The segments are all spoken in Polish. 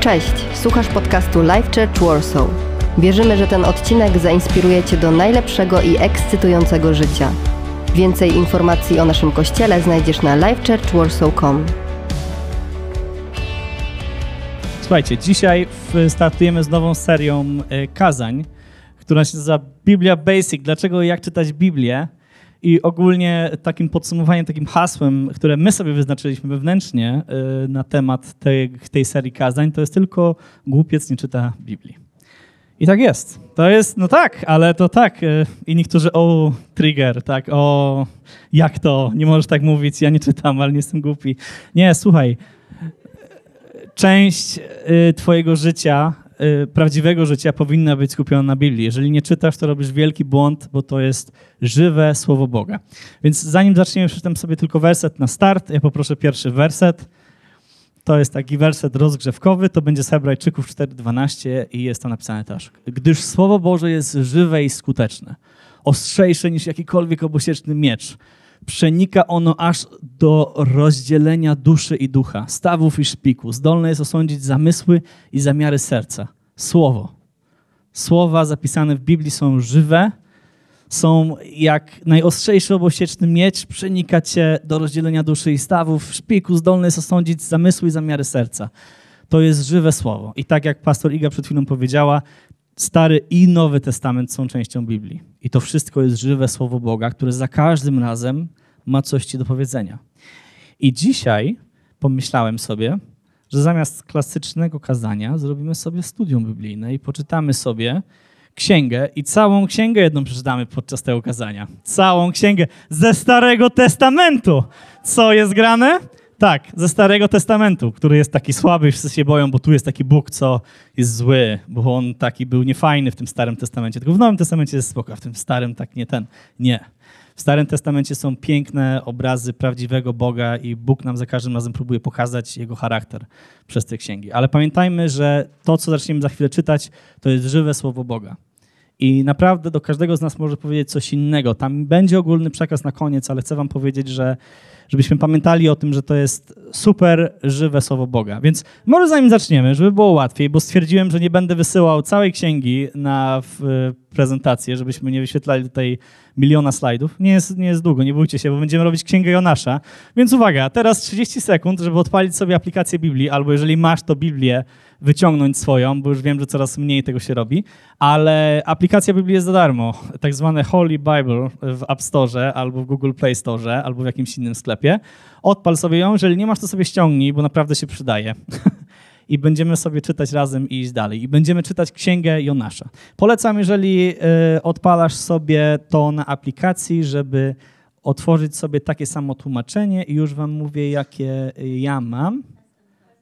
Cześć, słuchasz podcastu Life Church Warsaw. Wierzymy, że ten odcinek zainspiruje Cię do najlepszego i ekscytującego życia. Więcej informacji o naszym kościele znajdziesz na lifechurchwarsaw.com. Słuchajcie, dzisiaj startujemy z nową serią e, kazań, która się nazywa Biblia Basic. Dlaczego i jak czytać Biblię? I ogólnie takim podsumowaniem, takim hasłem, które my sobie wyznaczyliśmy wewnętrznie y, na temat tej, tej serii kazań, to jest tylko głupiec nie czyta Biblii. I tak jest. To jest, no tak, ale to tak. Y, I niektórzy, o, trigger, tak, o, jak to, nie możesz tak mówić, ja nie czytam, ale nie jestem głupi. Nie, słuchaj, część y, twojego życia prawdziwego życia powinna być skupiona na Biblii. Jeżeli nie czytasz, to robisz wielki błąd, bo to jest żywe Słowo Boga. Więc zanim zaczniemy, przeczytam sobie tylko werset na start. Ja poproszę pierwszy werset. To jest taki werset rozgrzewkowy, to będzie z Hebrajczyków 4:12 i jest tam napisane też. Gdyż Słowo Boże jest żywe i skuteczne, ostrzejsze niż jakikolwiek obosieczny miecz. Przenika ono aż do rozdzielenia duszy i ducha, stawów i szpiku. Zdolne jest osądzić zamysły i zamiary serca. Słowo. Słowa zapisane w Biblii są żywe, są jak najostrzejszy obosieczny miecz, przenika cię do rozdzielenia duszy i stawów. Szpiku zdolny jest osądzić zamysły i zamiary serca. To jest żywe słowo. I tak jak pastor Iga przed chwilą powiedziała, Stary i Nowy Testament są częścią Biblii. I to wszystko jest żywe słowo Boga, które za każdym razem ma coś ci do powiedzenia. I dzisiaj pomyślałem sobie, że zamiast klasycznego kazania zrobimy sobie studium biblijne i poczytamy sobie księgę i całą księgę jedną przeczytamy podczas tego kazania. Całą księgę ze Starego Testamentu. Co jest grane? Tak, ze Starego Testamentu, który jest taki słaby, wszyscy się boją, bo tu jest taki Bóg, co jest zły, bo on taki był niefajny w tym Starym Testamencie. Tylko w Nowym Testamencie jest spoko, w tym Starym tak nie ten. Nie. W Starym Testamencie są piękne obrazy prawdziwego Boga i Bóg nam za każdym razem próbuje pokazać jego charakter przez te księgi. Ale pamiętajmy, że to, co zaczniemy za chwilę czytać, to jest żywe słowo Boga. I naprawdę do każdego z nas może powiedzieć coś innego. Tam będzie ogólny przekaz na koniec, ale chcę wam powiedzieć, że żebyśmy pamiętali o tym, że to jest super żywe słowo Boga. Więc może zanim zaczniemy, żeby było łatwiej, bo stwierdziłem, że nie będę wysyłał całej księgi na prezentację, żebyśmy nie wyświetlali tutaj miliona slajdów. Nie jest, nie jest długo, nie bójcie się, bo będziemy robić księgę Jonasza. Więc uwaga, teraz 30 sekund, żeby odpalić sobie aplikację Biblii, albo jeżeli masz to Biblię, wyciągnąć swoją, bo już wiem, że coraz mniej tego się robi, ale aplikacja Biblii jest za darmo, tak zwane Holy Bible w App Store albo w Google Play Store albo w jakimś innym sklepie. Odpal sobie ją, jeżeli nie masz, to sobie ściągnij, bo naprawdę się przydaje. i będziemy sobie czytać razem i iść dalej. I będziemy czytać księgę Jonasza. Polecam, jeżeli y, odpalasz sobie to na aplikacji, żeby otworzyć sobie takie samo tłumaczenie i już wam mówię, jakie ja mam.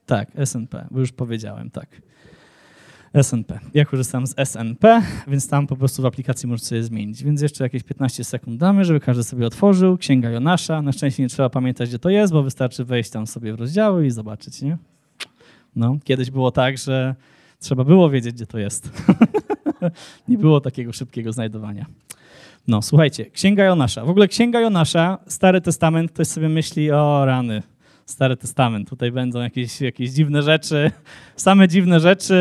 Tak, SNP, bo już powiedziałem, tak. SNP. Ja korzystam z SNP, więc tam po prostu w aplikacji możesz sobie zmienić. Więc jeszcze jakieś 15 sekund damy, żeby każdy sobie otworzył. Księga Jonasza. Na szczęście nie trzeba pamiętać, gdzie to jest, bo wystarczy wejść tam sobie w rozdziały i zobaczyć, nie? No, kiedyś było tak, że trzeba było wiedzieć, gdzie to jest. nie było takiego szybkiego znajdowania. No, słuchajcie, Księga Jonasza. W ogóle Księga Jonasza, Stary Testament, ktoś sobie myśli, o rany, Stary Testament. Tutaj będą jakieś, jakieś dziwne rzeczy, same dziwne rzeczy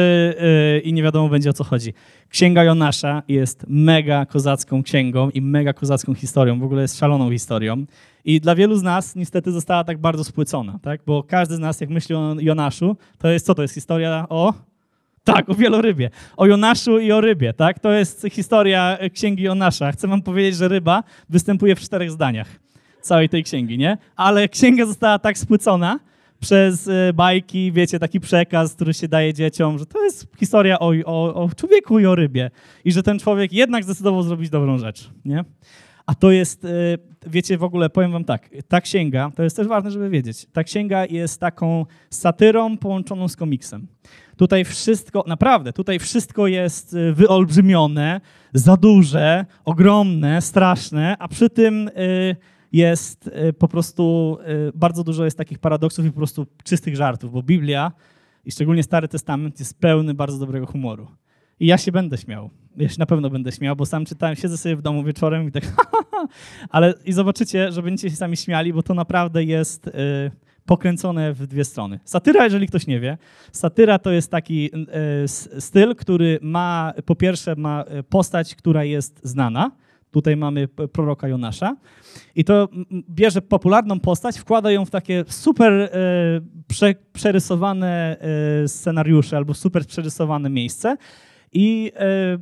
yy, i nie wiadomo będzie o co chodzi. Księga Jonasza jest mega kozacką księgą i mega kozacką historią. W ogóle jest szaloną historią. I dla wielu z nas niestety została tak bardzo spłycona, tak? Bo każdy z nas, jak myśli o Jonaszu, to jest co? To jest historia o... Tak, o wielorybie. O Jonaszu i o rybie, tak? To jest historia księgi Jonasza. Chcę wam powiedzieć, że ryba występuje w czterech zdaniach całej tej księgi, nie? Ale księga została tak spłycona przez y, bajki, wiecie, taki przekaz, który się daje dzieciom, że to jest historia o, o, o człowieku i o rybie. I że ten człowiek jednak zdecydował zrobić dobrą rzecz, nie? A to jest, y, wiecie, w ogóle powiem wam tak, ta księga, to jest też ważne, żeby wiedzieć, ta księga jest taką satyrą połączoną z komiksem. Tutaj wszystko, naprawdę, tutaj wszystko jest y, wyolbrzymione, za duże, ogromne, straszne, a przy tym jest y, po prostu, y, bardzo dużo jest takich paradoksów i po prostu czystych żartów, bo Biblia i szczególnie Stary Testament jest pełny bardzo dobrego humoru. I ja się będę śmiał. Ja się na pewno będę śmiał, bo sam czytałem, siedzę sobie w domu wieczorem i tak ale i zobaczycie, że będziecie się sami śmiali, bo to naprawdę jest y, pokręcone w dwie strony. Satyra, jeżeli ktoś nie wie, satyra to jest taki styl, który ma, po pierwsze ma postać, która jest znana, Tutaj mamy proroka Jonasza. I to bierze popularną postać, wkłada ją w takie super e, prze, przerysowane e, scenariusze albo super przerysowane miejsce. I, e,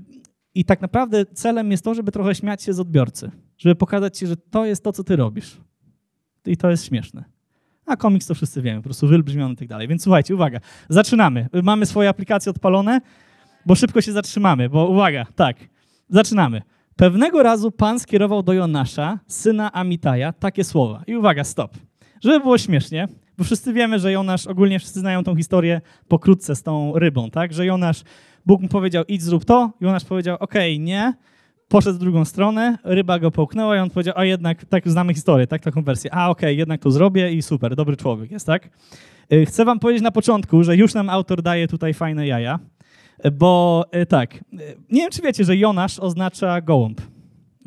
I tak naprawdę celem jest to, żeby trochę śmiać się z odbiorcy. Żeby pokazać ci, że to jest to, co ty robisz. I to jest śmieszne. A komiks to wszyscy wiemy, po prostu wybrzmiony i tak dalej. Więc słuchajcie, uwaga, zaczynamy. Mamy swoje aplikacje odpalone, bo szybko się zatrzymamy, bo uwaga, tak, zaczynamy. Pewnego razu Pan skierował do Jonasza, syna Amitaja, takie słowa. I uwaga, stop. Żeby było śmiesznie, bo wszyscy wiemy, że Jonasz, ogólnie wszyscy znają tą historię pokrótce z tą rybą, tak? Że Jonasz, Bóg mu powiedział, idź zrób to, Jonasz powiedział, okej, okay, nie, poszedł w drugą stronę, ryba go połknęła i on powiedział, a jednak, tak znamy historię, tak, taką wersję, a okej, okay, jednak to zrobię i super, dobry człowiek jest, tak? Y, chcę wam powiedzieć na początku, że już nam autor daje tutaj fajne jaja, bo e, tak, e, nie wiem, czy wiecie, że Jonasz oznacza gołąb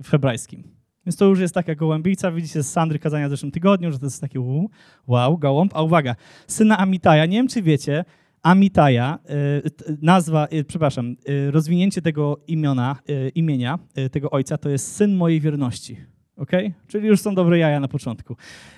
w hebrajskim. Więc to już jest taka gołębica. Widzicie z Sandry kazania w zeszłym tygodniu, że to jest taki wow, gołąb. A uwaga, syna Amitaja, nie wiem, czy wiecie, Amitaja, e, nazwa, przepraszam, rozwinięcie tego imiona, imienia tego ojca to jest syn mojej wierności. Ok? Czyli już są dobre jaja na początku.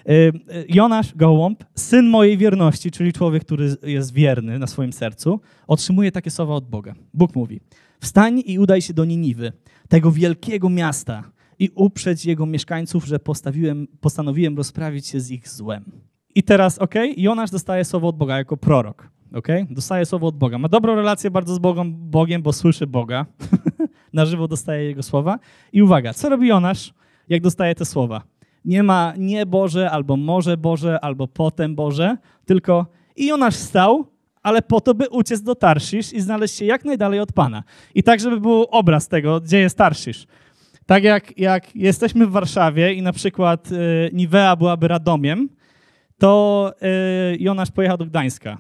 Y, y, Jonasz, gołąb, syn mojej wierności, czyli człowiek, który jest wierny na swoim sercu, otrzymuje takie słowa od Boga. Bóg mówi: Wstań i udaj się do Niniwy, tego wielkiego miasta, i uprzeć jego mieszkańców, że postawiłem, postanowiłem rozprawić się z ich złem. I teraz, ok, Jonasz dostaje słowo od Boga jako prorok. ok? Dostaje słowo od Boga. Ma dobrą relację bardzo z Bogiem, Bogiem bo słyszy Boga. na żywo dostaje jego słowa. I uwaga, co robi Jonasz? Jak dostaje te słowa. Nie ma nie Boże, albo może Boże, albo potem Boże, tylko i Jonasz stał, ale po to, by uciec do Tarszisz i znaleźć się jak najdalej od Pana. I tak, żeby był obraz tego, gdzie jest Tarszisz. Tak jak, jak jesteśmy w Warszawie i na przykład y, Niwea byłaby Radomiem, to y, Jonasz pojechał do Gdańska.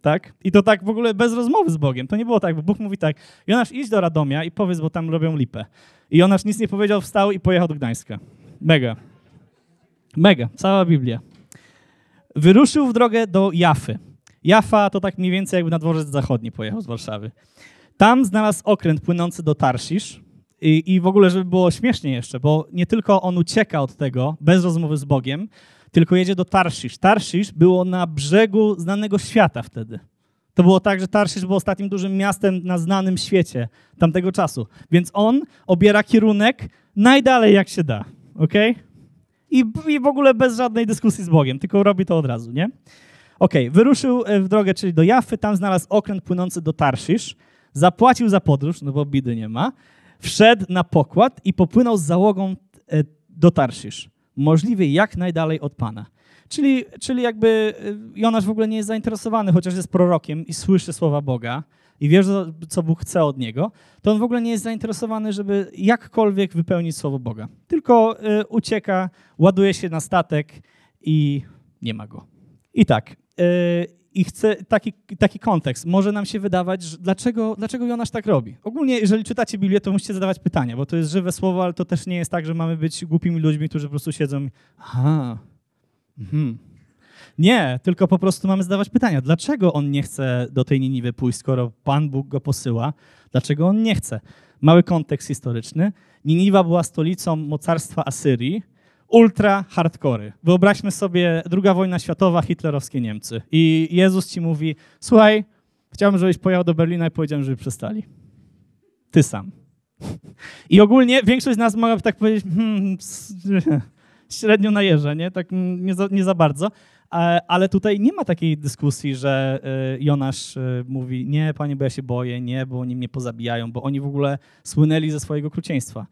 Tak? I to tak w ogóle bez rozmowy z Bogiem. To nie było tak, bo Bóg mówi tak, Jonasz idź do Radomia i powiedz, bo tam robią lipę. I Jonasz nic nie powiedział, wstał i pojechał do Gdańska. Mega. Mega. Cała Biblia. Wyruszył w drogę do Jafy. Jafa to tak mniej więcej jakby na dworzec zachodni pojechał z Warszawy. Tam znalazł okręt płynący do Tarszisz i, i w ogóle, żeby było śmiesznie jeszcze, bo nie tylko on ucieka od tego bez rozmowy z Bogiem, tylko jedzie do Tarszisz. Tarszisz było na brzegu znanego świata wtedy. To było tak, że Tarszysz był ostatnim dużym miastem na znanym świecie tamtego czasu. Więc on obiera kierunek najdalej jak się da. ok? I, I w ogóle bez żadnej dyskusji z Bogiem, tylko robi to od razu, nie? Ok, wyruszył e, w drogę, czyli do Jafy, tam znalazł okręt płynący do Tarszysz, zapłacił za podróż, no bo bidy nie ma, wszedł na pokład i popłynął z załogą e, do Tarszysz, możliwie jak najdalej od Pana. Czyli, czyli jakby y, Jonasz w ogóle nie jest zainteresowany, chociaż jest prorokiem i słyszy słowa Boga i wie, co Bóg chce od niego, to on w ogóle nie jest zainteresowany, żeby jakkolwiek wypełnić słowo Boga. Tylko y, ucieka, ładuje się na statek i nie ma go. I tak, y, i chcę taki, taki kontekst. Może nam się wydawać, że dlaczego, dlaczego Jonasz tak robi. Ogólnie, jeżeli czytacie Biblię, to musicie zadawać pytania, bo to jest żywe słowo, ale to też nie jest tak, że mamy być głupimi ludźmi, którzy po prostu siedzą i aha, Mhm. Nie, tylko po prostu mamy zadawać pytania, dlaczego on nie chce do tej Niniwy pójść, skoro Pan Bóg go posyła? Dlaczego on nie chce? Mały kontekst historyczny. Niniwa była stolicą mocarstwa Asyrii, ultra hardkory. Wyobraźmy sobie druga wojna światowa, hitlerowskie Niemcy. I Jezus ci mówi, słuchaj, chciałbym, żebyś pojechał do Berlina i powiedziałem, żeby przestali. Ty sam. I ogólnie większość z nas mogłaby tak powiedzieć, hmm, średnio najeżdża, nie? Tak nie za, nie za bardzo. Ale tutaj nie ma takiej dyskusji, że y, Jonasz y, mówi, nie, panie, bo ja się boję, nie, bo oni mnie pozabijają, bo oni w ogóle słynęli ze swojego okrucieństwa.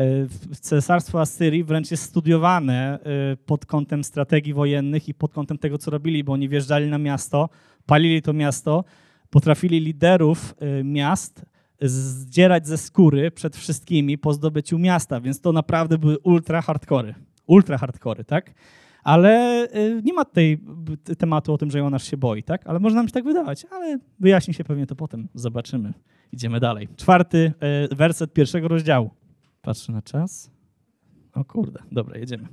Y, cesarstwo Asyrii wręcz jest studiowane pod kątem strategii wojennych i pod kątem tego, co robili, bo oni wjeżdżali na miasto, palili to miasto, potrafili liderów miast zdzierać ze skóry przed wszystkimi po zdobyciu miasta, więc to naprawdę były ultra hardkory ultra hardkory, tak? Ale nie ma tutaj tematu o tym, że Jonasz się boi, tak? Ale można nam się tak wydawać, ale wyjaśni się pewnie to potem. Zobaczymy. Idziemy dalej. Czwarty werset pierwszego rozdziału. Patrzę na czas. O kurde, dobra, jedziemy.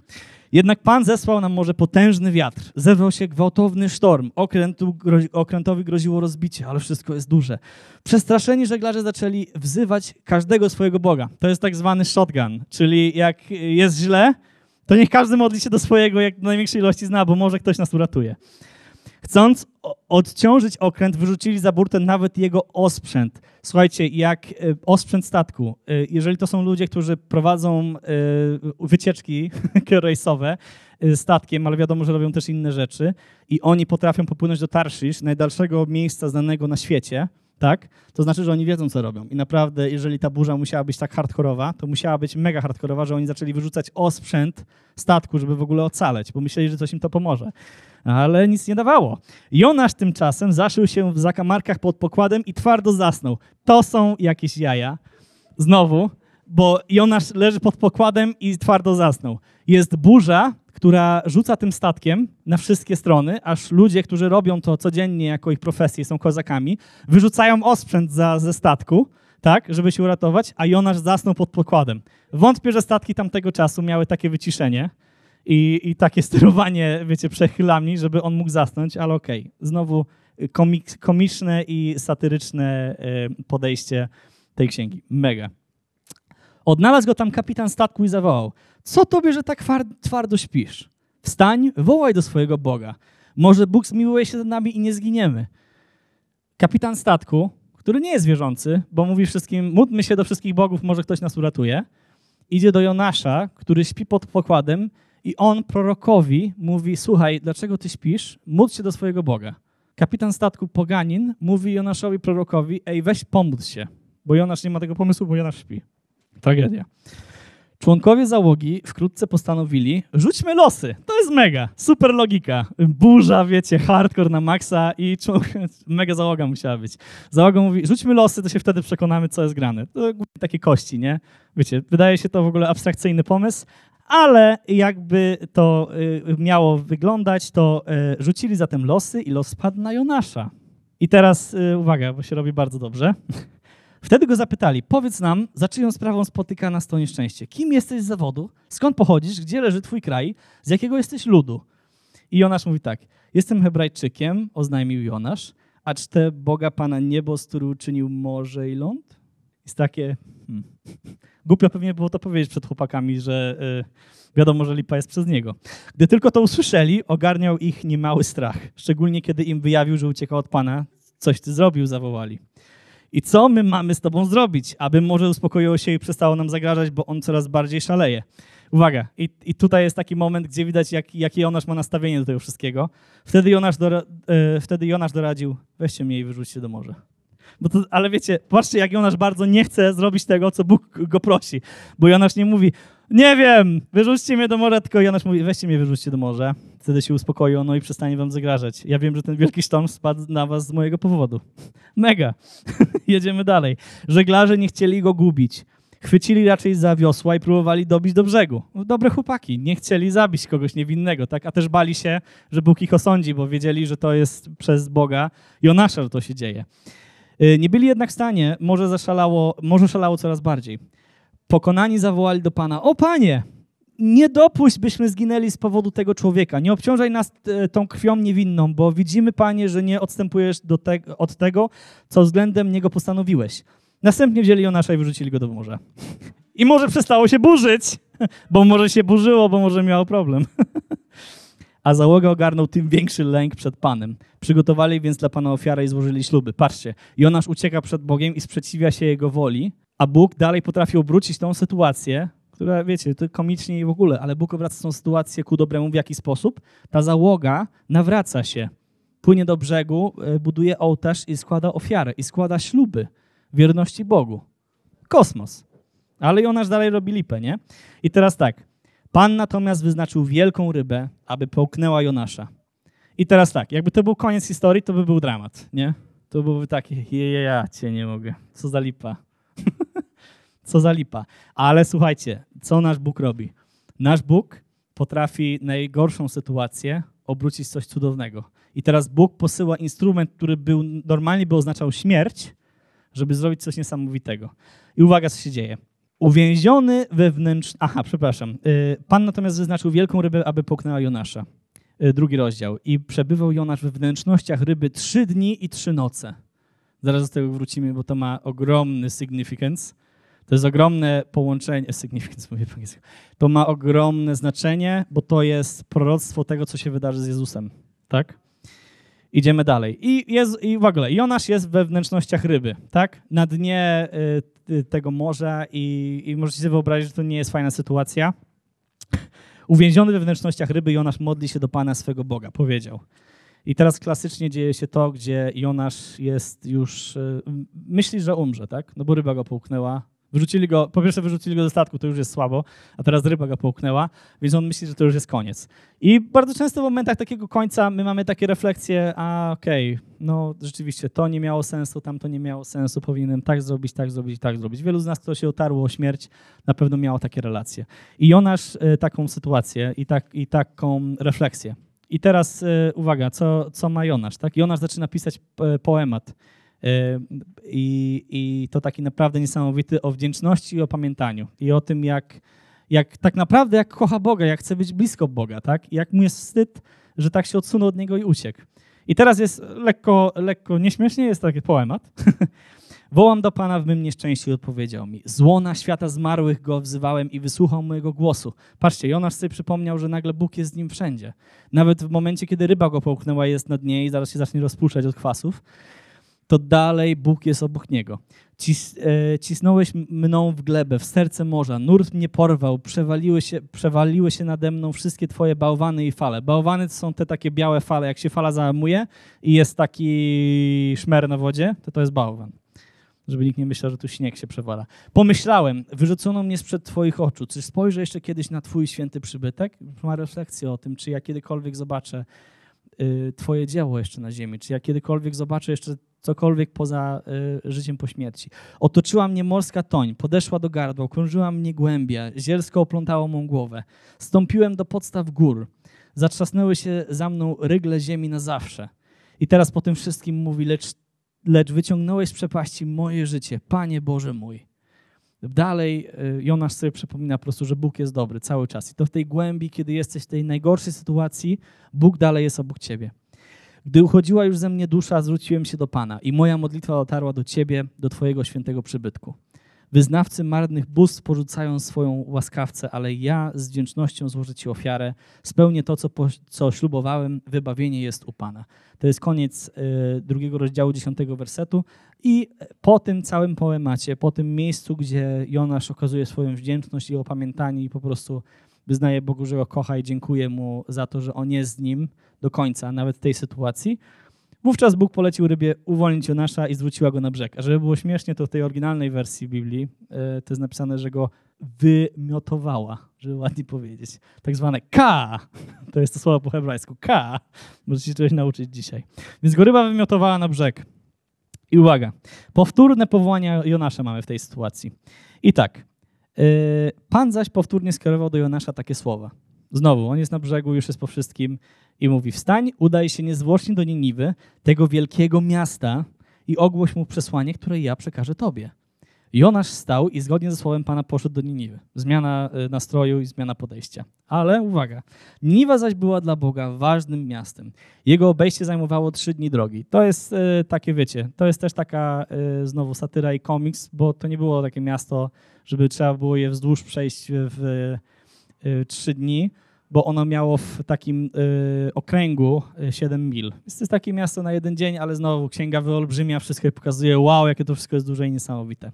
Jednak Pan zesłał nam może potężny wiatr. Zerwał się gwałtowny sztorm. Okrętu, grozi, okrętowi groziło rozbicie, ale wszystko jest duże. Przestraszeni żeglarze zaczęli wzywać każdego swojego Boga. To jest tak zwany shotgun, czyli jak jest źle, to niech każdy modli się do swojego, jak do największej ilości zna, bo może ktoś nas uratuje. Chcąc odciążyć okręt, wyrzucili za burtę nawet jego osprzęt. Słuchajcie, jak e, osprzęt statku, e, jeżeli to są ludzie, którzy prowadzą e, wycieczki rejsowe statkiem, ale wiadomo, że robią też inne rzeczy i oni potrafią popłynąć do Tarshish, najdalszego miejsca znanego na świecie, tak? To znaczy, że oni wiedzą, co robią. I naprawdę, jeżeli ta burza musiała być tak hardkorowa, to musiała być mega hardkorowa, że oni zaczęli wyrzucać osprzęt statku, żeby w ogóle ocaleć, bo myśleli, że coś im to pomoże ale nic nie dawało. Jonasz tymczasem zaszył się w zakamarkach pod pokładem i twardo zasnął. To są jakieś jaja. Znowu, bo Jonasz leży pod pokładem i twardo zasnął. Jest burza, która rzuca tym statkiem na wszystkie strony, aż ludzie, którzy robią to codziennie jako ich profesję, są kozakami, wyrzucają osprzęt za, ze statku, tak, żeby się uratować, a Jonasz zasnął pod pokładem. Wątpię, że statki tamtego czasu miały takie wyciszenie, i, i takie sterowanie, wiecie, przechylami, żeby on mógł zasnąć, ale okej. Okay. Znowu komik, komiczne i satyryczne e, podejście tej księgi. Mega. Odnalazł go tam kapitan statku i zawołał: Co tobie, że tak twardo śpisz? Wstań, wołaj do swojego Boga. Może Bóg zmiłuje się nad nami i nie zginiemy. Kapitan statku, który nie jest wierzący, bo mówi wszystkim: módlmy się do wszystkich bogów, może ktoś nas uratuje, idzie do Jonasza, który śpi pod pokładem i on prorokowi mówi: Słuchaj, dlaczego ty śpisz? Módl się do swojego Boga. Kapitan statku Poganin mówi Jonaszowi prorokowi: Ej, weź pomódl się, bo Jonasz nie ma tego pomysłu, bo Jonasz śpi. Tragedia. Członkowie załogi wkrótce postanowili, rzućmy losy. To jest mega, super logika. Burza, wiecie, hardcore na maksa i mega załoga musiała być. Załoga mówi, rzućmy losy, to się wtedy przekonamy, co jest grane. To takie kości, nie? Wiecie, wydaje się to w ogóle abstrakcyjny pomysł, ale jakby to y, miało wyglądać, to y, rzucili zatem losy i los spadł na Jonasza. I teraz y, uwaga, bo się robi bardzo dobrze. Wtedy go zapytali, powiedz nam, za czyją sprawą spotyka nas to nieszczęście? Kim jesteś z zawodu? Skąd pochodzisz? Gdzie leży twój kraj? Z jakiego jesteś ludu? I Jonasz mówi tak, jestem Hebrajczykiem, oznajmił Jonasz, a czte Boga Pana niebo, z który uczynił morze i ląd? Jest takie... Hmm. Głupio pewnie było to powiedzieć przed chłopakami, że y, wiadomo, że lipa jest przez niego. Gdy tylko to usłyszeli, ogarniał ich niemały strach. Szczególnie kiedy im wyjawił, że uciekał od Pana. Coś ty zrobił, zawołali. I co my mamy z tobą zrobić, aby może uspokoiło się i przestało nam zagrażać, bo on coraz bardziej szaleje. Uwaga, i, i tutaj jest taki moment, gdzie widać, jak, jakie Jonasz ma nastawienie do tego wszystkiego. Wtedy Jonasz, dora, y, wtedy Jonasz doradził, weźcie mnie i wyrzućcie do morza. To, ale wiecie, patrzcie, jak Jonasz bardzo nie chce zrobić tego, co Bóg go prosi. Bo Jonasz nie mówi, nie wiem, wyrzućcie mnie do morza, tylko Jonasz mówi, weźcie mnie, wyrzućcie do morza. Wtedy się uspokoi ono i przestanie wam zagrażać. Ja wiem, że ten wielki sztorm spadł na was z mojego powodu. Mega. Jedziemy dalej. Żeglarze nie chcieli go gubić. Chwycili raczej za wiosła i próbowali dobić do brzegu. Dobre chłopaki, nie chcieli zabić kogoś niewinnego, tak? A też bali się, że Bóg ich osądzi, bo wiedzieli, że to jest przez Boga Jonasza, że to się dzieje. Y, nie byli jednak w stanie, może zaszalało, może szalało coraz bardziej. Pokonani zawołali do Pana, o Panie, nie dopuść, byśmy zginęli z powodu tego człowieka. Nie obciążaj nas e, tą krwią niewinną, bo widzimy, Panie, że nie odstępujesz te od tego, co względem niego postanowiłeś. Następnie wzięli Jonasza i wyrzucili go do morza. I może przestało się burzyć, bo może się burzyło, bo może miało problem. a załoga ogarnął tym większy lęk przed Panem. Przygotowali więc dla Pana ofiarę i złożyli śluby. Patrzcie, Jonasz ucieka przed Bogiem i sprzeciwia się Jego woli, a Bóg dalej potrafi obrócić tą sytuację, która, wiecie, to komicznie i w ogóle, ale Bóg obraca tą sytuację ku dobremu w jaki sposób? Ta załoga nawraca się, płynie do brzegu, e, buduje ołtarz i składa ofiarę, i składa śluby wierności Bogu. Kosmos. Ale Jonasz dalej robi lipę, nie? I teraz tak, Pan natomiast wyznaczył wielką rybę, aby połknęła Jonasza. I teraz tak, jakby to był koniec historii, to by był dramat, nie? To byłby taki, je, ja cię nie mogę, co za lipa. co za lipa. Ale słuchajcie, co nasz Bóg robi? Nasz Bóg potrafi najgorszą sytuację obrócić coś cudownego. I teraz Bóg posyła instrument, który był, normalnie by oznaczał śmierć, żeby zrobić coś niesamowitego. I uwaga, co się dzieje. Uwięziony wewnętrznie. Aha, przepraszam. Y, Pan natomiast wyznaczył wielką rybę, aby połknęła Jonasza. Y, Drugi rozdział. I przebywał Jonasz we wnętrznościach ryby trzy dni i trzy noce. Zaraz do tego wrócimy, bo to ma ogromny significance. To jest ogromne połączenie, significance mówię po angielsku. To ma ogromne znaczenie, bo to jest proroctwo tego, co się wydarzy z Jezusem. Tak? Idziemy dalej. I, jest, I w ogóle Jonasz jest we wnętrznościach ryby, tak? Na dnie y, y, tego morza i, i możecie sobie wyobrazić, że to nie jest fajna sytuacja. Uwięziony we wnętrznościach ryby, Jonasz modli się do Pana swego Boga, powiedział. I teraz klasycznie dzieje się to, gdzie Jonasz jest już, y, myśli, że umrze, tak? No bo ryba go połknęła. Wyrzucili go, po pierwsze wyrzucili go ze statku, to już jest słabo, a teraz ryba go połknęła, więc on myśli, że to już jest koniec. I bardzo często w momentach takiego końca my mamy takie refleksje, a okej, okay, no rzeczywiście to nie miało sensu, tam to nie miało sensu, powinienem tak zrobić, tak zrobić, tak zrobić. Wielu z nas, kto się otarło o śmierć, na pewno miało takie relacje. I Jonasz y, taką sytuację i, tak, i taką refleksję. I teraz y, uwaga, co, co ma Jonasz? Tak? Jonasz zaczyna pisać y, poemat. I, I to taki naprawdę niesamowity o wdzięczności i o pamiętaniu. I o tym, jak, jak tak naprawdę jak kocha Boga, jak chce być blisko Boga, tak? I jak mu jest wstyd, że tak się odsunął od Niego i uciekł. I teraz jest lekko, lekko nieśmiesznie, jest taki poemat. Wołam do Pana w mym nieszczęściu, odpowiedział mi. Z łona świata zmarłych go wzywałem i wysłuchał mojego głosu. Patrzcie, Jonasz sobie przypomniał, że nagle Bóg jest z nim wszędzie. Nawet w momencie, kiedy ryba go połknęła, jest na dnie i zaraz się zacznie rozpuszczać od kwasów to dalej Bóg jest obok niego. Cis, e, cisnąłeś mną w glebę, w serce morza, nurt mnie porwał, przewaliły się, przewaliły się nade mną wszystkie twoje bałwany i fale. Bałwany to są te takie białe fale, jak się fala załamuje i jest taki szmer na wodzie, to to jest bałwan. Żeby nikt nie myślał, że tu śnieg się przewala. Pomyślałem, wyrzucono mnie sprzed twoich oczu. Czy spojrzę jeszcze kiedyś na twój święty przybytek? Ma refleksję o tym, czy ja kiedykolwiek zobaczę y, twoje dzieło jeszcze na ziemi, czy ja kiedykolwiek zobaczę jeszcze cokolwiek poza y, życiem po śmierci. Otoczyła mnie morska toń, podeszła do gardła, okrążyła mnie głębia, zielsko oplątało mą głowę. Stąpiłem do podstaw gór. Zatrzasnęły się za mną rygle ziemi na zawsze. I teraz po tym wszystkim mówi, lecz, lecz wyciągnąłeś z przepaści moje życie, Panie Boże mój. Dalej y, Jonasz sobie przypomina po prostu, że Bóg jest dobry cały czas. I to w tej głębi, kiedy jesteś w tej najgorszej sytuacji, Bóg dalej jest obok ciebie. Gdy uchodziła już ze mnie dusza, zwróciłem się do Pana i moja modlitwa dotarła do Ciebie, do Twojego świętego przybytku. Wyznawcy marnych bóstw porzucają swoją łaskawcę, ale ja z wdzięcznością złożę Ci ofiarę. Spełnię to, co, co ślubowałem. Wybawienie jest u Pana. To jest koniec y, drugiego rozdziału, dziesiątego wersetu. I po tym całym poemacie, po tym miejscu, gdzie Jonasz okazuje swoją wdzięczność i opamiętanie i po prostu wyznaje Bogu, że go kocha i dziękuję mu za to, że on jest z nim do końca, nawet tej sytuacji. Wówczas Bóg polecił rybie uwolnić Jonasza i zwróciła go na brzeg. A żeby było śmiesznie, to w tej oryginalnej wersji Biblii e, to jest napisane, że go wymiotowała, żeby ładnie powiedzieć. Tak zwane K, to jest to słowo po hebrajsku, K. Możecie się czegoś nauczyć dzisiaj. Więc go ryba wymiotowała na brzeg. I uwaga, powtórne powołania Jonasza mamy w tej sytuacji. I tak, e, Pan zaś powtórnie skierował do Jonasza takie słowa. Znowu, on jest na brzegu, już jest po wszystkim i mówi: Wstań, udaj się niezwłocznie do Niniwy, tego wielkiego miasta, i ogłoś mu przesłanie, które ja przekażę tobie. Jonasz stał i zgodnie ze słowem Pana poszedł do Niniwy. Zmiana y, nastroju i zmiana podejścia. Ale uwaga, Niniwa zaś była dla Boga ważnym miastem. Jego obejście zajmowało trzy dni drogi. To jest y, takie, wiecie, to jest też taka y, znowu satyra i komiks, bo to nie było takie miasto, żeby trzeba było je wzdłuż przejść w trzy dni, bo ono miało w takim y, okręgu 7 y, mil. Jest takie miasto na jeden dzień, ale znowu księga wyolbrzymia, wszystko pokazuje, wow, jakie to wszystko jest duże i niesamowite.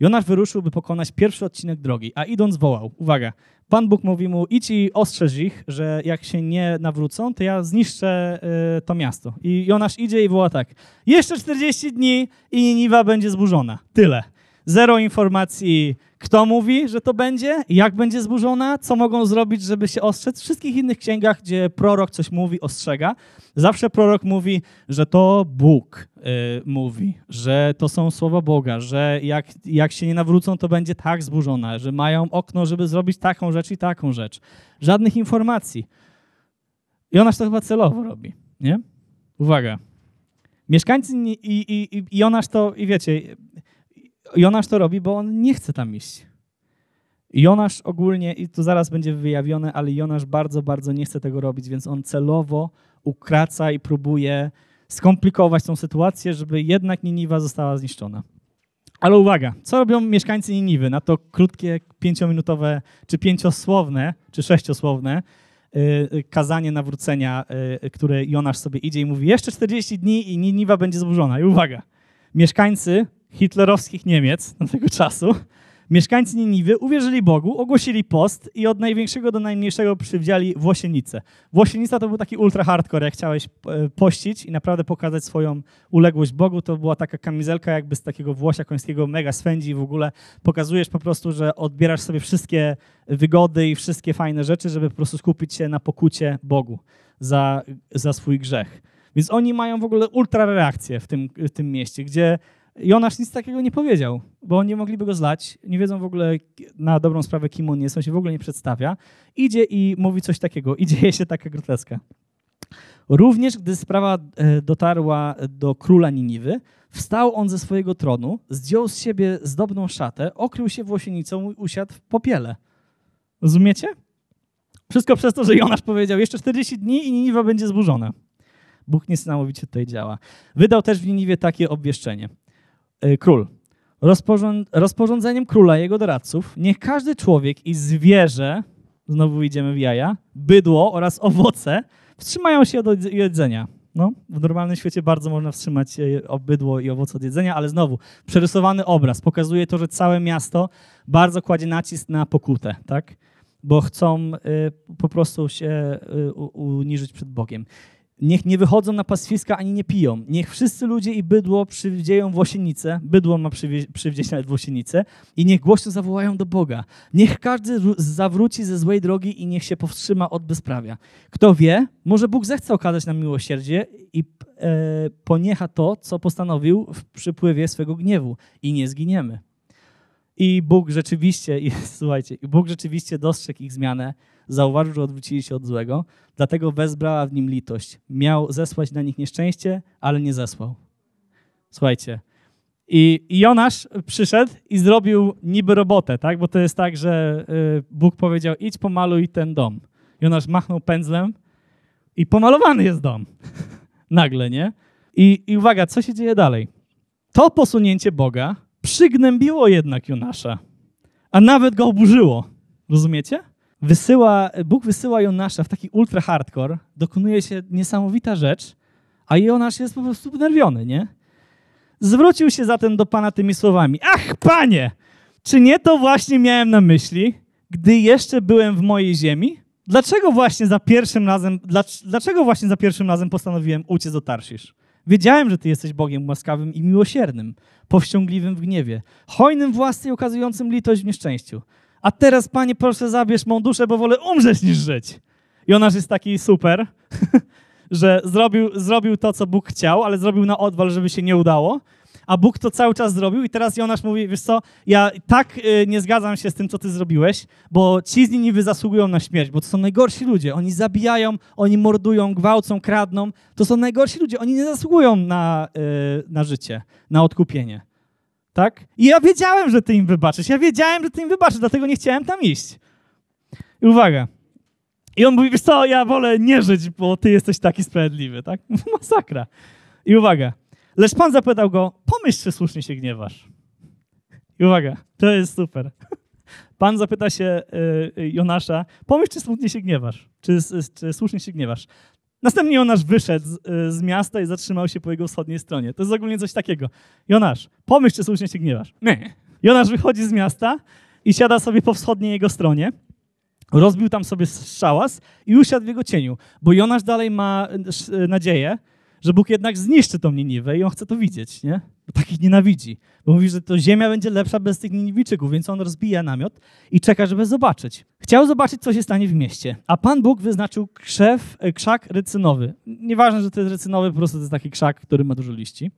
Jonasz wyruszył, by pokonać pierwszy odcinek drogi, a idąc wołał, uwaga, Pan Bóg mówi mu, idź i ostrzeż ich, że jak się nie nawrócą, to ja zniszczę y, to miasto. I Jonasz idzie i woła tak, jeszcze 40 dni i Niniwa będzie zburzona. Tyle. Zero informacji, kto mówi, że to będzie, jak będzie zburzona, co mogą zrobić, żeby się ostrzec. W wszystkich innych księgach, gdzie prorok coś mówi, ostrzega, zawsze prorok mówi, że to Bóg y, mówi, że to są słowa Boga, że jak, jak się nie nawrócą, to będzie tak zburzona, że mają okno, żeby zrobić taką rzecz i taką rzecz. Żadnych informacji. I ona to chyba celowo robi, nie? Uwaga. Mieszkańcy i, i, i, Jonasz to, i wiecie, Jonasz to robi, bo on nie chce tam iść. Jonasz ogólnie, i to zaraz będzie wyjawione, ale Jonasz bardzo, bardzo nie chce tego robić, więc on celowo ukraca i próbuje skomplikować tą sytuację, żeby jednak Niniwa została zniszczona. Ale uwaga, co robią mieszkańcy Niniwy na to krótkie, pięciominutowe, czy pięciosłowne, czy sześciosłowne yy, kazanie nawrócenia, yy, które Jonasz sobie idzie i mówi, jeszcze 40 dni i Niniwa będzie zburzona. I uwaga, mieszkańcy hitlerowskich Niemiec tego czasu Mieszkańcy Niniwy uwierzyli Bogu, ogłosili post i od największego do najmniejszego przywdziali włosienicę. Włosienica to był taki ultra hardcore, jak chciałeś e, pościć i naprawdę pokazać swoją uległość Bogu, to była taka kamizelka jakby z takiego włosia końskiego, mega swędzi w ogóle. Pokazujesz po prostu, że odbierasz sobie wszystkie wygody i wszystkie fajne rzeczy, żeby po prostu skupić się na pokucie Bogu za, za swój grzech. Więc oni mają w ogóle ultra reakcję w tym, w tym mieście, gdzie Jonasz nic takiego nie powiedział, bo nie mogliby go zlać, nie wiedzą w ogóle na dobrą sprawę, kim on jest, on się w ogóle nie przedstawia. Idzie i mówi coś takiego i dzieje się taka groteska. Również gdy sprawa e, dotarła do króla Niniwy, wstał on ze swojego tronu, zdjął z siebie zdobną szatę, okrył się włosienicą i usiadł w popiele. Rozumiecie? Wszystko przez to, że Jonasz powiedział, jeszcze 40 dni i Niniwa będzie zburzona. Bóg niesamowicie tutaj działa. Wydał też w Niniwie takie obwieszczenie. Y, król. rozporządzeniem króla i jego doradców niech każdy człowiek i zwierzę, znowu idziemy w jaja, bydło oraz owoce wstrzymają się od jedzenia. No, w normalnym świecie bardzo można wstrzymać bydło i owoce od jedzenia, ale znowu, przerysowany obraz pokazuje to, że całe miasto bardzo kładzie nacisk na pokutę, tak? Bo chcą y, po prostu się y, uniżyć przed Bogiem. Niech nie wychodzą na pastwiska ani nie piją. Niech wszyscy ludzie i bydło przywdzieją włosienicę, bydło ma przywdzieć nawet włosienicę i niech głośno zawołają do Boga. Niech każdy zawróci ze złej drogi i niech się powstrzyma od bezprawia. Kto wie, może Bóg zechce okazać nam miłosierdzie i e, poniecha to, co postanowił w przypływie swego gniewu i nie zginiemy. I Bóg rzeczywiście, i, słuchajcie, Bóg rzeczywiście dostrzegł ich zmianę, zauważył, że odwrócili się od złego, dlatego wezbrała w nim litość. Miał zesłać na nich nieszczęście, ale nie zesłał. Słuchajcie. I, Jonasz przyszedł i zrobił niby robotę, tak? Bo to jest tak, że y, Bóg powiedział: idź pomaluj ten dom. Jonasz machnął pędzlem i pomalowany jest dom. Nagle, nie? I, I uwaga, co się dzieje dalej? To posunięcie Boga przygnębiło jednak Jonasza, a nawet go oburzyło. Rozumiecie? Wysyła, Bóg wysyła Jonasza w taki ultra hardcore, dokonuje się niesamowita rzecz, a Jonasz jest po prostu wnerwiony, nie? Zwrócił się zatem do Pana tymi słowami. Ach, Panie, czy nie to właśnie miałem na myśli, gdy jeszcze byłem w mojej ziemi? Dlaczego właśnie za pierwszym razem, dlaczego właśnie za pierwszym razem postanowiłem uciec do Tarszisz? Wiedziałem, że Ty jesteś Bogiem łaskawym i miłosiernym, powściągliwym w gniewie, hojnym w łasce i okazującym litość w nieszczęściu. A teraz, Panie, proszę zabierz mą duszę, bo wolę umrzeć niż żyć. Jonasz jest taki super, że zrobił, zrobił to, co Bóg chciał, ale zrobił na odwal, żeby się nie udało a Bóg to cały czas zrobił i teraz Jonasz mówi, wiesz co, ja tak y, nie zgadzam się z tym, co ty zrobiłeś, bo ci z nimi zasługują na śmierć, bo to są najgorsi ludzie. Oni zabijają, oni mordują, gwałcą, kradną. To są najgorsi ludzie. Oni nie zasługują na, y, na życie, na odkupienie. Tak? I ja wiedziałem, że ty im wybaczysz. Ja wiedziałem, że ty im wybaczysz, dlatego nie chciałem tam iść. I uwaga. I on mówi, wiesz co, ja wolę nie żyć, bo ty jesteś taki sprawiedliwy, tak? Masakra. I uwaga. Lecz Pan zapytał go, pomyśl, czy słusznie się gniewasz. I uwaga, to jest super. Pan zapyta się y, Jonasza, pomyśl, czy słusznie się gniewasz, czy, czy słusznie się gniewasz. Następnie Jonasz wyszedł z, y, z, miasta i zatrzymał się po jego wschodniej stronie. To jest ogólnie coś takiego. Jonasz, pomyśl, czy słusznie się gniewasz. Nie. Jonasz wychodzi z miasta i siada sobie po wschodniej jego stronie. Rozbił tam sobie szałas i usiadł w jego cieniu, bo Jonasz dalej ma y, nadzieję, że Bóg jednak zniszczy tą Niniwę i on chce to widzieć, nie? Bo takich nienawidzi. Bo mówi, że to ziemia będzie lepsza bez tych Niniwijczyków, więc on rozbija namiot i czeka, żeby zobaczyć. Chciał zobaczyć, co się stanie w mieście. A Pan Bóg wyznaczył krzew, e, krzak rycynowy. Nieważne, że to jest rycynowy, po prostu to jest taki krzak, który ma dużo liści.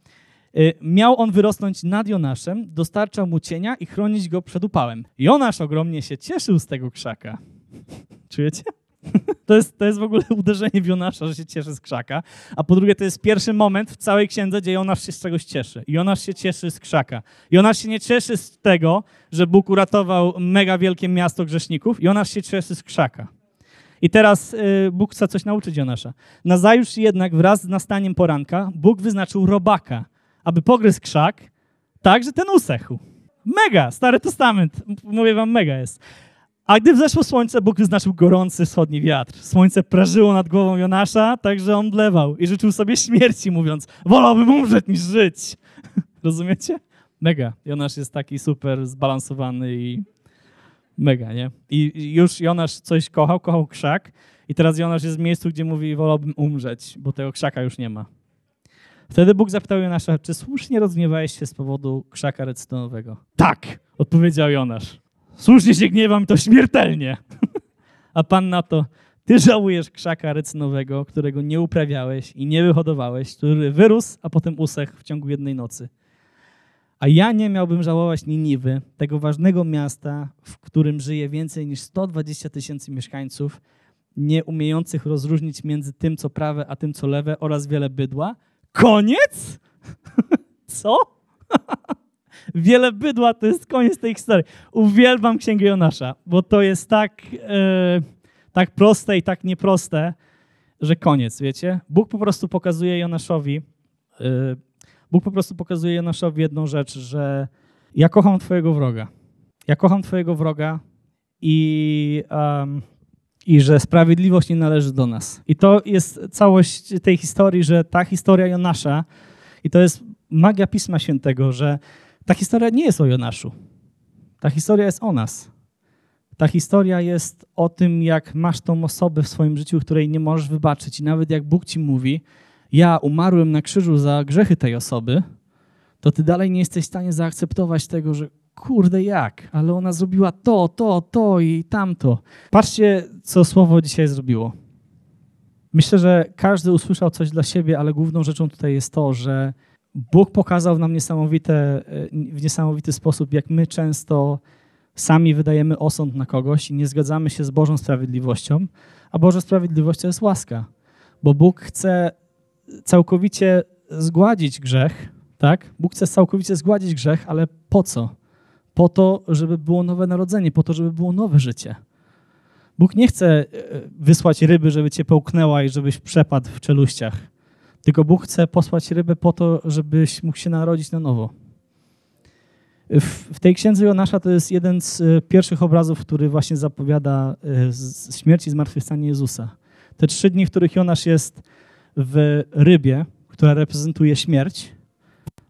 E, miał on wyrosnąć nad Jonaszem, dostarczał mu cienia i chronić go przed upałem. Jonasz ogromnie się cieszył z tego krzaka. Czujecie? To jest, to jest w ogóle uderzenie Jonasza, że się cieszy z krzaka. A po drugie, to jest pierwszy moment w całej księdze, gdzie Jonasz się z czegoś cieszy. Jonasz się cieszy z krzaka. Jonasz się nie cieszy z tego, że Bóg uratował mega wielkie miasto grzeszników. Jonasz się cieszy z krzaka. I teraz y, Bóg chce coś nauczyć Jonasza. Nazajutrz jednak wraz z nastaniem poranka Bóg wyznaczył robaka, aby pogryzł krzak tak, że ten usechł. Mega! Stary Testament. Mówię wam, mega jest. A gdy wzeszło słońce, Bóg wyznaczył gorący wschodni wiatr. Słońce prażyło nad głową Jonasza, tak że on blewał i życzył sobie śmierci, mówiąc, wolałbym umrzeć niż żyć. Rozumiecie? Mega. Jonasz jest taki super zbalansowany i mega, nie? I już Jonasz coś kochał, kochał krzak i teraz Jonasz jest w miejscu, gdzie mówi, wolałbym umrzeć, bo tego krzaka już nie ma. Wtedy Bóg zapytał Jonasza, czy słusznie rozgniewałeś się z powodu krzaka recytonowego? Tak, odpowiedział Jonasz. Słusznie się gniewam, to śmiertelnie. A Pan na to, ty żałujesz krzaka recynowego, którego nie uprawiałeś i nie wyhodowałeś, który wyrósł, a potem usechł w ciągu jednej nocy. A ja nie miałbym żałować Niniwy, tego ważnego miasta, w którym żyje więcej niż 120 tysięcy mieszkańców, nie umiejących rozróżnić między tym, co prawe, a tym, co lewe oraz wiele bydła. Koniec? co? wiele bydła to jest koniec tej historii. Uwielbiam Księgę Jonasza, bo to jest tak, e, tak proste i tak nieproste, że koniec, wiecie? Bóg po prostu pokazuje Jonaszowi, e, Bóg po prostu pokazuje Jonaszowi jedną rzecz, że ja kocham twojego wroga. Ja kocham twojego wroga i, um, i że sprawiedliwość nie należy do nas. I to jest całość tej historii, że ta historia Jonasza i to jest magia Pisma Świętego, że ta historia nie jest o Jonaszu. Ta historia jest o nas. Ta historia jest o tym, jak masz tą osobę w swoim życiu, której nie możesz wybaczyć. I nawet jak Bóg ci mówi, ja umarłem na krzyżu za grzechy tej osoby, to ty dalej nie jesteś w stanie zaakceptować tego, że kurde jak, ale ona zrobiła to, to, to i tamto. Patrzcie, co słowo dzisiaj zrobiło. Myślę, że każdy usłyszał coś dla siebie, ale główną rzeczą tutaj jest to, że Bóg pokazał nam niesamowite, w niesamowity sposób, jak my często sami wydajemy osąd na kogoś i nie zgadzamy się z Bożą sprawiedliwością, a Boża sprawiedliwość to jest łaska. Bo Bóg chce całkowicie zgładzić grzech, tak? Bóg chce całkowicie zgładzić grzech, ale po co? Po to, żeby było nowe narodzenie, po to, żeby było nowe życie. Bóg nie chce e, wysłać ryby, żeby cię połknęła i żebyś przepadł w czeluściach. Tylko Bóg chce posłać rybę po to, żebyś mógł się narodzić na nowo. W, tej księdze Jonasza to jest jeden z e, pierwszych obrazów, który właśnie zapowiada e, śmierć i zmartwychwstanie Jezusa. Te trzy dni, w których Jonasz jest w rybie, która reprezentuje śmierć,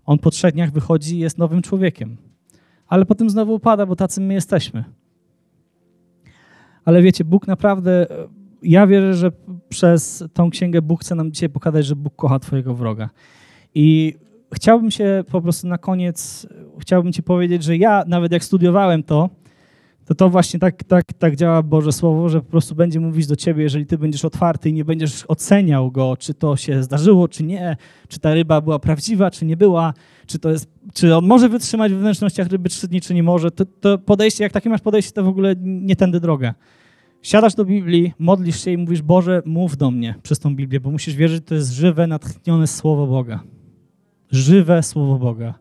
on po trzech dniach wychodzi i jest nowym człowiekiem. Ale potem znowu upada, bo tacy my jesteśmy. Ale wiecie, Bóg naprawdę ja wierzę, że przez tą księgę Bóg chce nam dzisiaj pokazać, że Bóg kocha Twojego wroga. I chciałbym się po prostu na koniec, chciałbym Ci powiedzieć, że ja nawet jak studiowałem to, to to właśnie tak, tak, tak działa Boże Słowo, że po prostu będzie mówić do Ciebie, jeżeli Ty będziesz otwarty i nie będziesz oceniał go, czy to się zdarzyło, czy nie, czy ta ryba była prawdziwa, czy nie była, czy, to jest, czy on może wytrzymać w wnętrznościach ryby trzy dni, czy nie może, to, to podejście, jak takie masz podejście, to w ogóle nie tędy droga. Siadasz do Biblii, modlisz się i mówisz, Boże, mów do mnie przez tą Biblię, bo musisz wierzyć, że to jest żywe, natchnione Słowo Boga. Żywe Słowo Boga.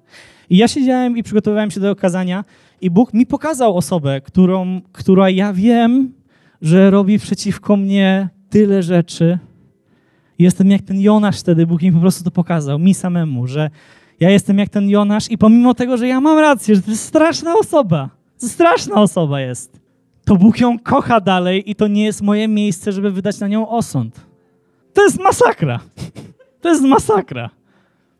I ja siedziałem i przygotowywałem się do okazania i Bóg mi pokazał osobę, którą, która ja wiem, że robi przeciwko mnie tyle rzeczy. Jestem jak ten Jonasz wtedy, Bóg mi po prostu to pokazał, mi samemu, że ja jestem jak ten Jonasz i pomimo tego, że ja mam rację, że to jest straszna osoba, to straszna osoba jest, to Bóg ją kocha dalej i to nie jest moje miejsce, żeby wydać na nią osąd. To jest masakra. To jest masakra.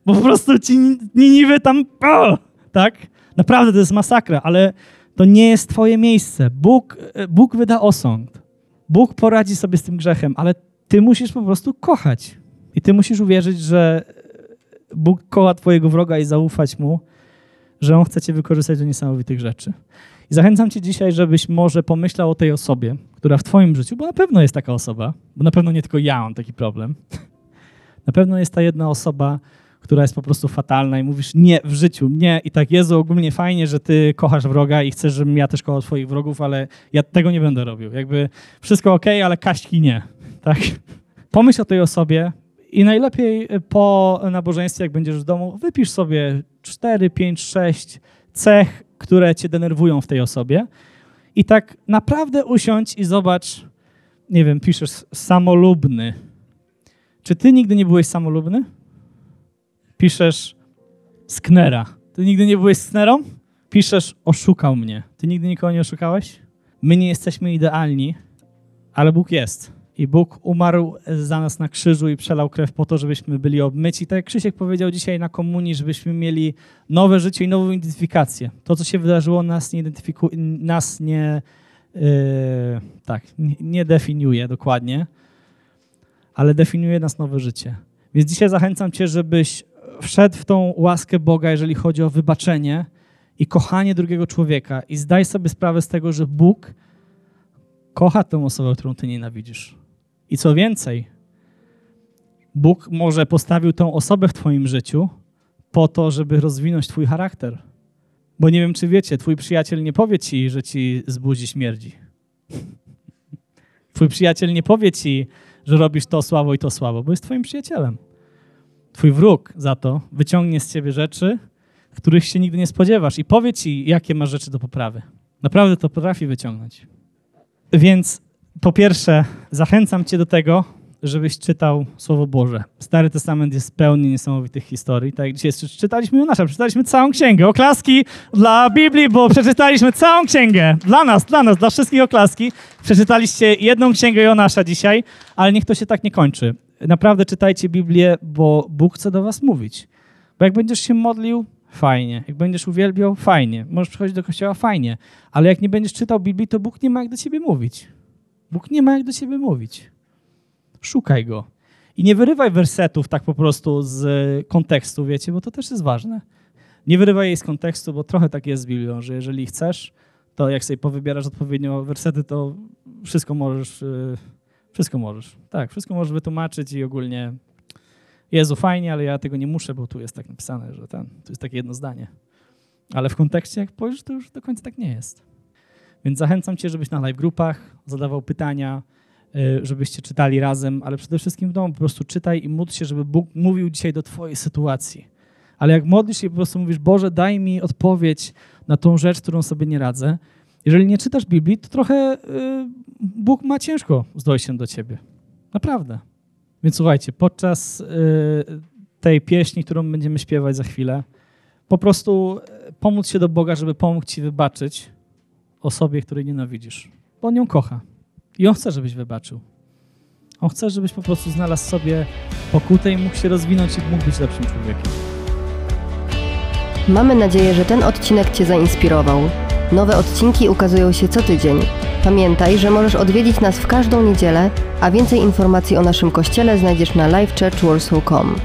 Bo po prostu ci Niniwy tam, o, tak? Naprawdę to jest masakra, ale to nie jest twoje miejsce. Bóg, Bóg wyda osąd. Bóg poradzi sobie z tym grzechem, ale ty musisz po prostu kochać. I ty musisz uwierzyć, że Bóg kocha twojego wroga i zaufać mu, że on chce cię wykorzystać do niesamowitych rzeczy. I zachęcam cię dzisiaj, żebyś może pomyślał o tej osobie, która w twoim życiu, bo na pewno jest taka osoba, bo na pewno nie tylko ja mam taki problem, na pewno jest ta jedna osoba, która jest po prostu fatalna i mówisz nie w życiu, nie i tak Jezu, ogólnie fajnie, że ty kochasz wroga i chcesz, żebym ja też kochał twoich wrogów, ale ja tego nie będę robił. Jakby wszystko ok, ale kaśki nie, tak? Pomyśl o tej osobie i najlepiej po nabożeństwie, jak będziesz w domu, wypisz sobie 4, 5, 6 cech, które cię denerwują w tej osobie i tak naprawdę usiądź i zobacz, nie wiem, piszesz samolubny. Czy ty nigdy nie byłeś samolubny? Piszesz sknera. Ty nigdy nie byłeś sknerą? Piszesz oszukał mnie. Ty nigdy nikogo nie oszukałeś? My nie jesteśmy idealni, ale Bóg jest. I Bóg umarł za nas na krzyżu i przelał krew po to, żebyśmy byli obmyci. Tak jak Krzysiek powiedział dzisiaj na komunii, żebyśmy mieli nowe życie i nową identyfikację. To, co się wydarzyło, nas nie identyfikuje, nas nie, yy, tak, nie, definiuje dokładnie, ale definiuje nas nowe życie. Więc dzisiaj zachęcam Cię, żebyś wszedł w tą łaskę Boga, jeżeli chodzi o wybaczenie i kochanie drugiego człowieka. I zdaj sobie sprawę z tego, że Bóg kocha tę osobę, którą Ty nienawidzisz. I co więcej, Bóg może postawił tę osobę w Twoim życiu po to, żeby rozwinąć Twój charakter. Bo nie wiem, czy wiecie, Twój przyjaciel nie powie Ci, że Ci z buzi śmierdzi. Twój przyjaciel nie powie Ci, że robisz to słabo i to słabo, bo jest Twoim przyjacielem. Twój wróg za to wyciągnie z Ciebie rzeczy, których się nigdy nie spodziewasz i powie Ci, jakie masz rzeczy do poprawy. Naprawdę to potrafi wyciągnąć. Więc po pierwsze, zachęcam Cię do tego, żebyś czytał Słowo Boże. Stary Testament jest pełny niesamowitych historii. Tak jak dzisiaj czytaliśmy Jonasza, przeczytaliśmy całą księgę. Oklaski dla Biblii, bo przeczytaliśmy całą księgę. Dla nas, dla nas, dla wszystkich oklaski. Przeczytaliście jedną księgę Jonasza dzisiaj, ale niech to się tak nie kończy. Naprawdę czytajcie Biblię, bo Bóg chce do was mówić. Bo jak będziesz się modlił, fajnie. Jak będziesz uwielbiał, fajnie. Możesz przychodzić do kościoła, fajnie. Ale jak nie będziesz czytał Biblii, to Bóg nie ma jak do ciebie mówić. Bóg nie ma jak do ciebie mówić. Szukaj go. I nie wyrywaj wersetów tak po prostu z kontekstu, wiecie, bo to też jest ważne. Nie wyrywaj jej z kontekstu, bo trochę tak jest z Biblią, że jeżeli chcesz, to jak sobie powybierasz odpowiednio wersety, to wszystko możesz, y, wszystko możesz. Tak, wszystko możesz wytłumaczyć i ogólnie Jezu, fajnie, ale ja tego nie muszę, bo tu jest tak napisane, że ten, to jest takie jedno zdanie. Ale w kontekście, jak spojrzysz, to już do końca tak nie jest. Więc zachęcam Cię, żebyś na live grupach zadawał pytania, y, żebyście czytali razem, ale przede wszystkim w domu po prostu czytaj i módl się, żeby Bóg mówił dzisiaj do Twojej sytuacji. Ale jak modlisz się i po prostu mówisz, Boże, daj mi odpowiedź na tą rzecz, którą sobie nie radzę. Jeżeli nie czytasz Biblii, to trochę y, Bóg ma ciężko z dojściem do Ciebie. Naprawdę. Więc słuchajcie, podczas y, tej pieśni, którą będziemy śpiewać za chwilę, po prostu pomóc się do Boga, żeby pomógł Ci wybaczyć osobie, której nienawidzisz. Bo on ją kocha. I on chce, żebyś wybaczył. On chce, żebyś po prostu znalazł sobie pokutę i mógł się rozwinąć i mógł być lepszym człowiekiem. Mamy nadzieję, że ten odcinek Cię zainspirował. Nowe odcinki ukazują się co tydzień. Pamiętaj, że możesz odwiedzić nas w każdą niedzielę, a więcej informacji o naszym kościele znajdziesz na livechurchwarsaw.com.